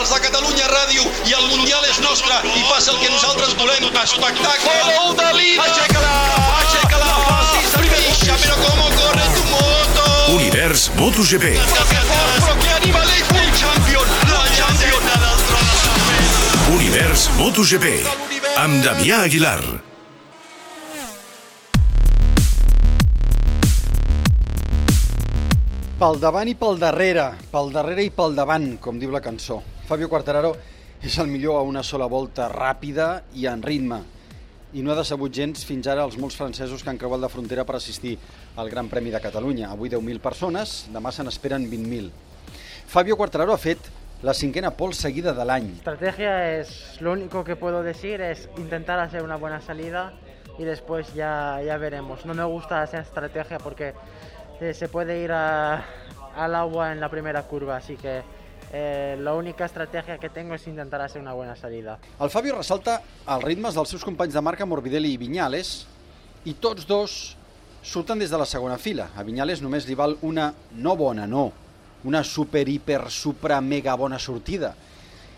els de Catalunya Ràdio i el Mundial és nostre i passa el que nosaltres volem, espectacle. Gol de Lina! Aixeca-la! Aixeca-la! Pixa, però com corre tu moto! Univers MotoGP. Però que animal és el champion! La champion! Univers MotoGP. Amb Damià Aguilar. Pel davant i pel darrere, pel darrere i pel davant, com diu la cançó. Fabio Quartararo és el millor a una sola volta ràpida i en ritme. I no ha decebut gens fins ara els molts francesos que han creuat la frontera per assistir al Gran Premi de Catalunya. Avui 10.000 persones, demà se n'esperen 20.000. Fabio Quartararo ha fet la cinquena pole seguida de l'any. Estrategia es lo único que puedo decir es intentar hacer una buena salida y después ya, ya veremos. No me gusta esa estrategia porque eh, se puede ir a- al agua en la primera curva, así que eh, la única estrategia que tengo es intentar hacer una buena salida. El Fabio ressalta els ritmes dels seus companys de marca Morbidelli i Viñales i tots dos surten des de la segona fila. A Viñales només li val una no bona, no, una super, hiper, supra, mega bona sortida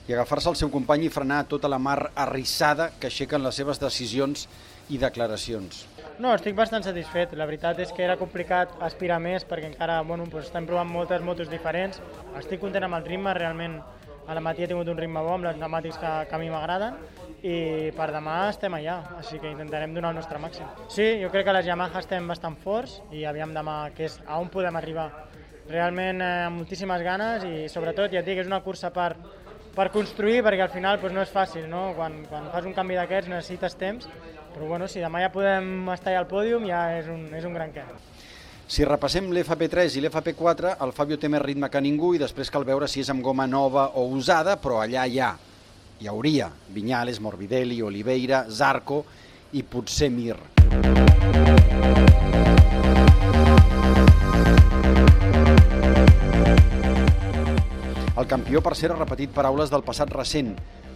i agafar-se al seu company i frenar tota la mar arrissada que aixequen les seves decisions i declaracions. No, estic bastant satisfet. La veritat és que era complicat aspirar més perquè encara bueno, doncs estem provant moltes motos diferents. Estic content amb el ritme, realment a la matí he tingut un ritme bo amb les pneumàtics que, que a mi m'agraden i per demà estem allà, així que intentarem donar el nostre màxim. Sí, jo crec que les Yamaha estem bastant forts i aviam demà que és a on podem arribar. Realment eh, amb moltíssimes ganes i sobretot, ja et dic, és una cursa per, per construir perquè al final doncs, no és fàcil, no? Quan, quan fas un canvi d'aquests necessites temps, però bueno, si demà ja podem estar al pòdium ja és un, és un gran què. Si repassem l'FP3 i l'FP4, el Fabio té més ritme que ningú i després cal veure si és amb goma nova o usada, però allà hi ha. Hi hauria Viñales, Morbidelli, Oliveira, Zarco i potser Mir. El campió, per cert, ha repetit paraules del passat recent,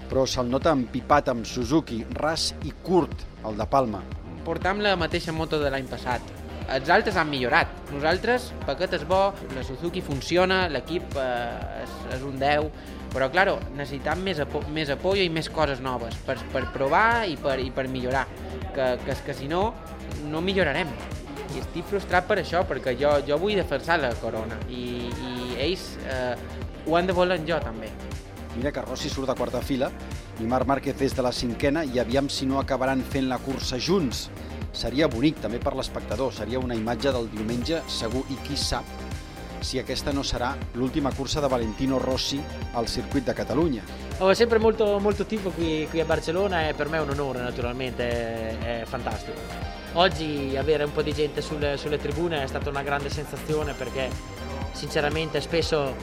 però se'l nota empipat amb Suzuki, ras i curt, el de Palma. portam la mateixa moto de l'any passat. Els altres han millorat. Nosaltres, paquet és bo, la Suzuki funciona, l'equip eh, és, és un 10, però, claro, necessitam més, apo més apoyo i més coses noves per, per provar i per, i per millorar. Que, que, que si no, no millorarem. I estic frustrat per això, perquè jo, jo vull defensar la corona i, i ells eh, ho han de voler en jo, també. Mira que Rossi surt de quarta fila i Marc Márquez és de la cinquena i aviam si no acabaran fent la cursa junts. Seria bonic també per l'espectador, seria una imatge del diumenge segur i qui sap si aquesta no serà l'última cursa de Valentino Rossi al circuit de Catalunya. Ho sempre molto, molto tifo qui, qui a Barcellona e per me è un onore naturalmente, è, è fantastico. Oggi avere un po' di gente sulle, sulle tribune è stata una grande sensazione perché sinceramente spesso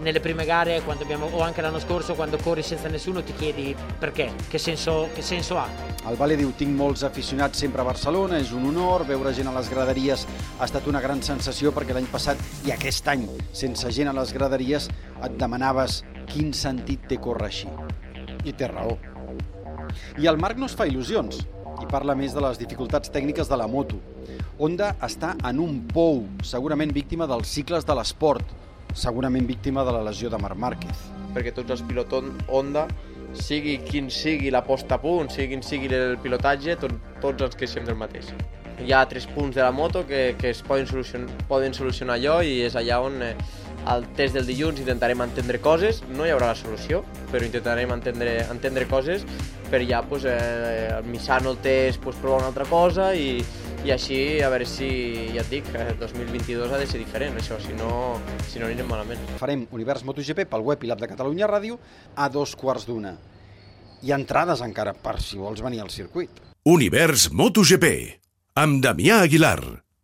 nelle prime gare abbiamo, o anche l'anno scorso quando corri senza nessuno ti chiedi perché, che senso, che senso ha. El Vale diu, tinc molts aficionats sempre a Barcelona, és un honor, veure gent a les graderies ha estat una gran sensació perquè l'any passat i aquest any, sense gent a les graderies, et demanaves quin sentit té córrer així. I té raó. I el Marc no es fa il·lusions i parla més de les dificultats tècniques de la moto. Honda està en un pou, segurament víctima dels cicles de l'esport, segurament víctima de la lesió de Marc Márquez. perquè tots els pilots Honda, sigui quin sigui la posta a punt, sigui quin sigui el pilotatge, tot, tots ens queixem del mateix. Hi ha tres punts de la moto que, que es poden solucionar, poden solucionar allò i és allà on eh, al test del dilluns intentarem entendre coses, no hi haurà la solució, però intentarem entendre, entendre coses per ja pues, eh, missant el test pues, provar una altra cosa i, i així a veure si, ja et dic, eh, 2022 ha de ser diferent això, si no, si no anirem malament. Farem Univers MotoGP pel web i l'app de Catalunya Ràdio a dos quarts d'una. Hi ha entrades encara per si vols venir al circuit. Univers MotoGP. Amb Damià Aguilar.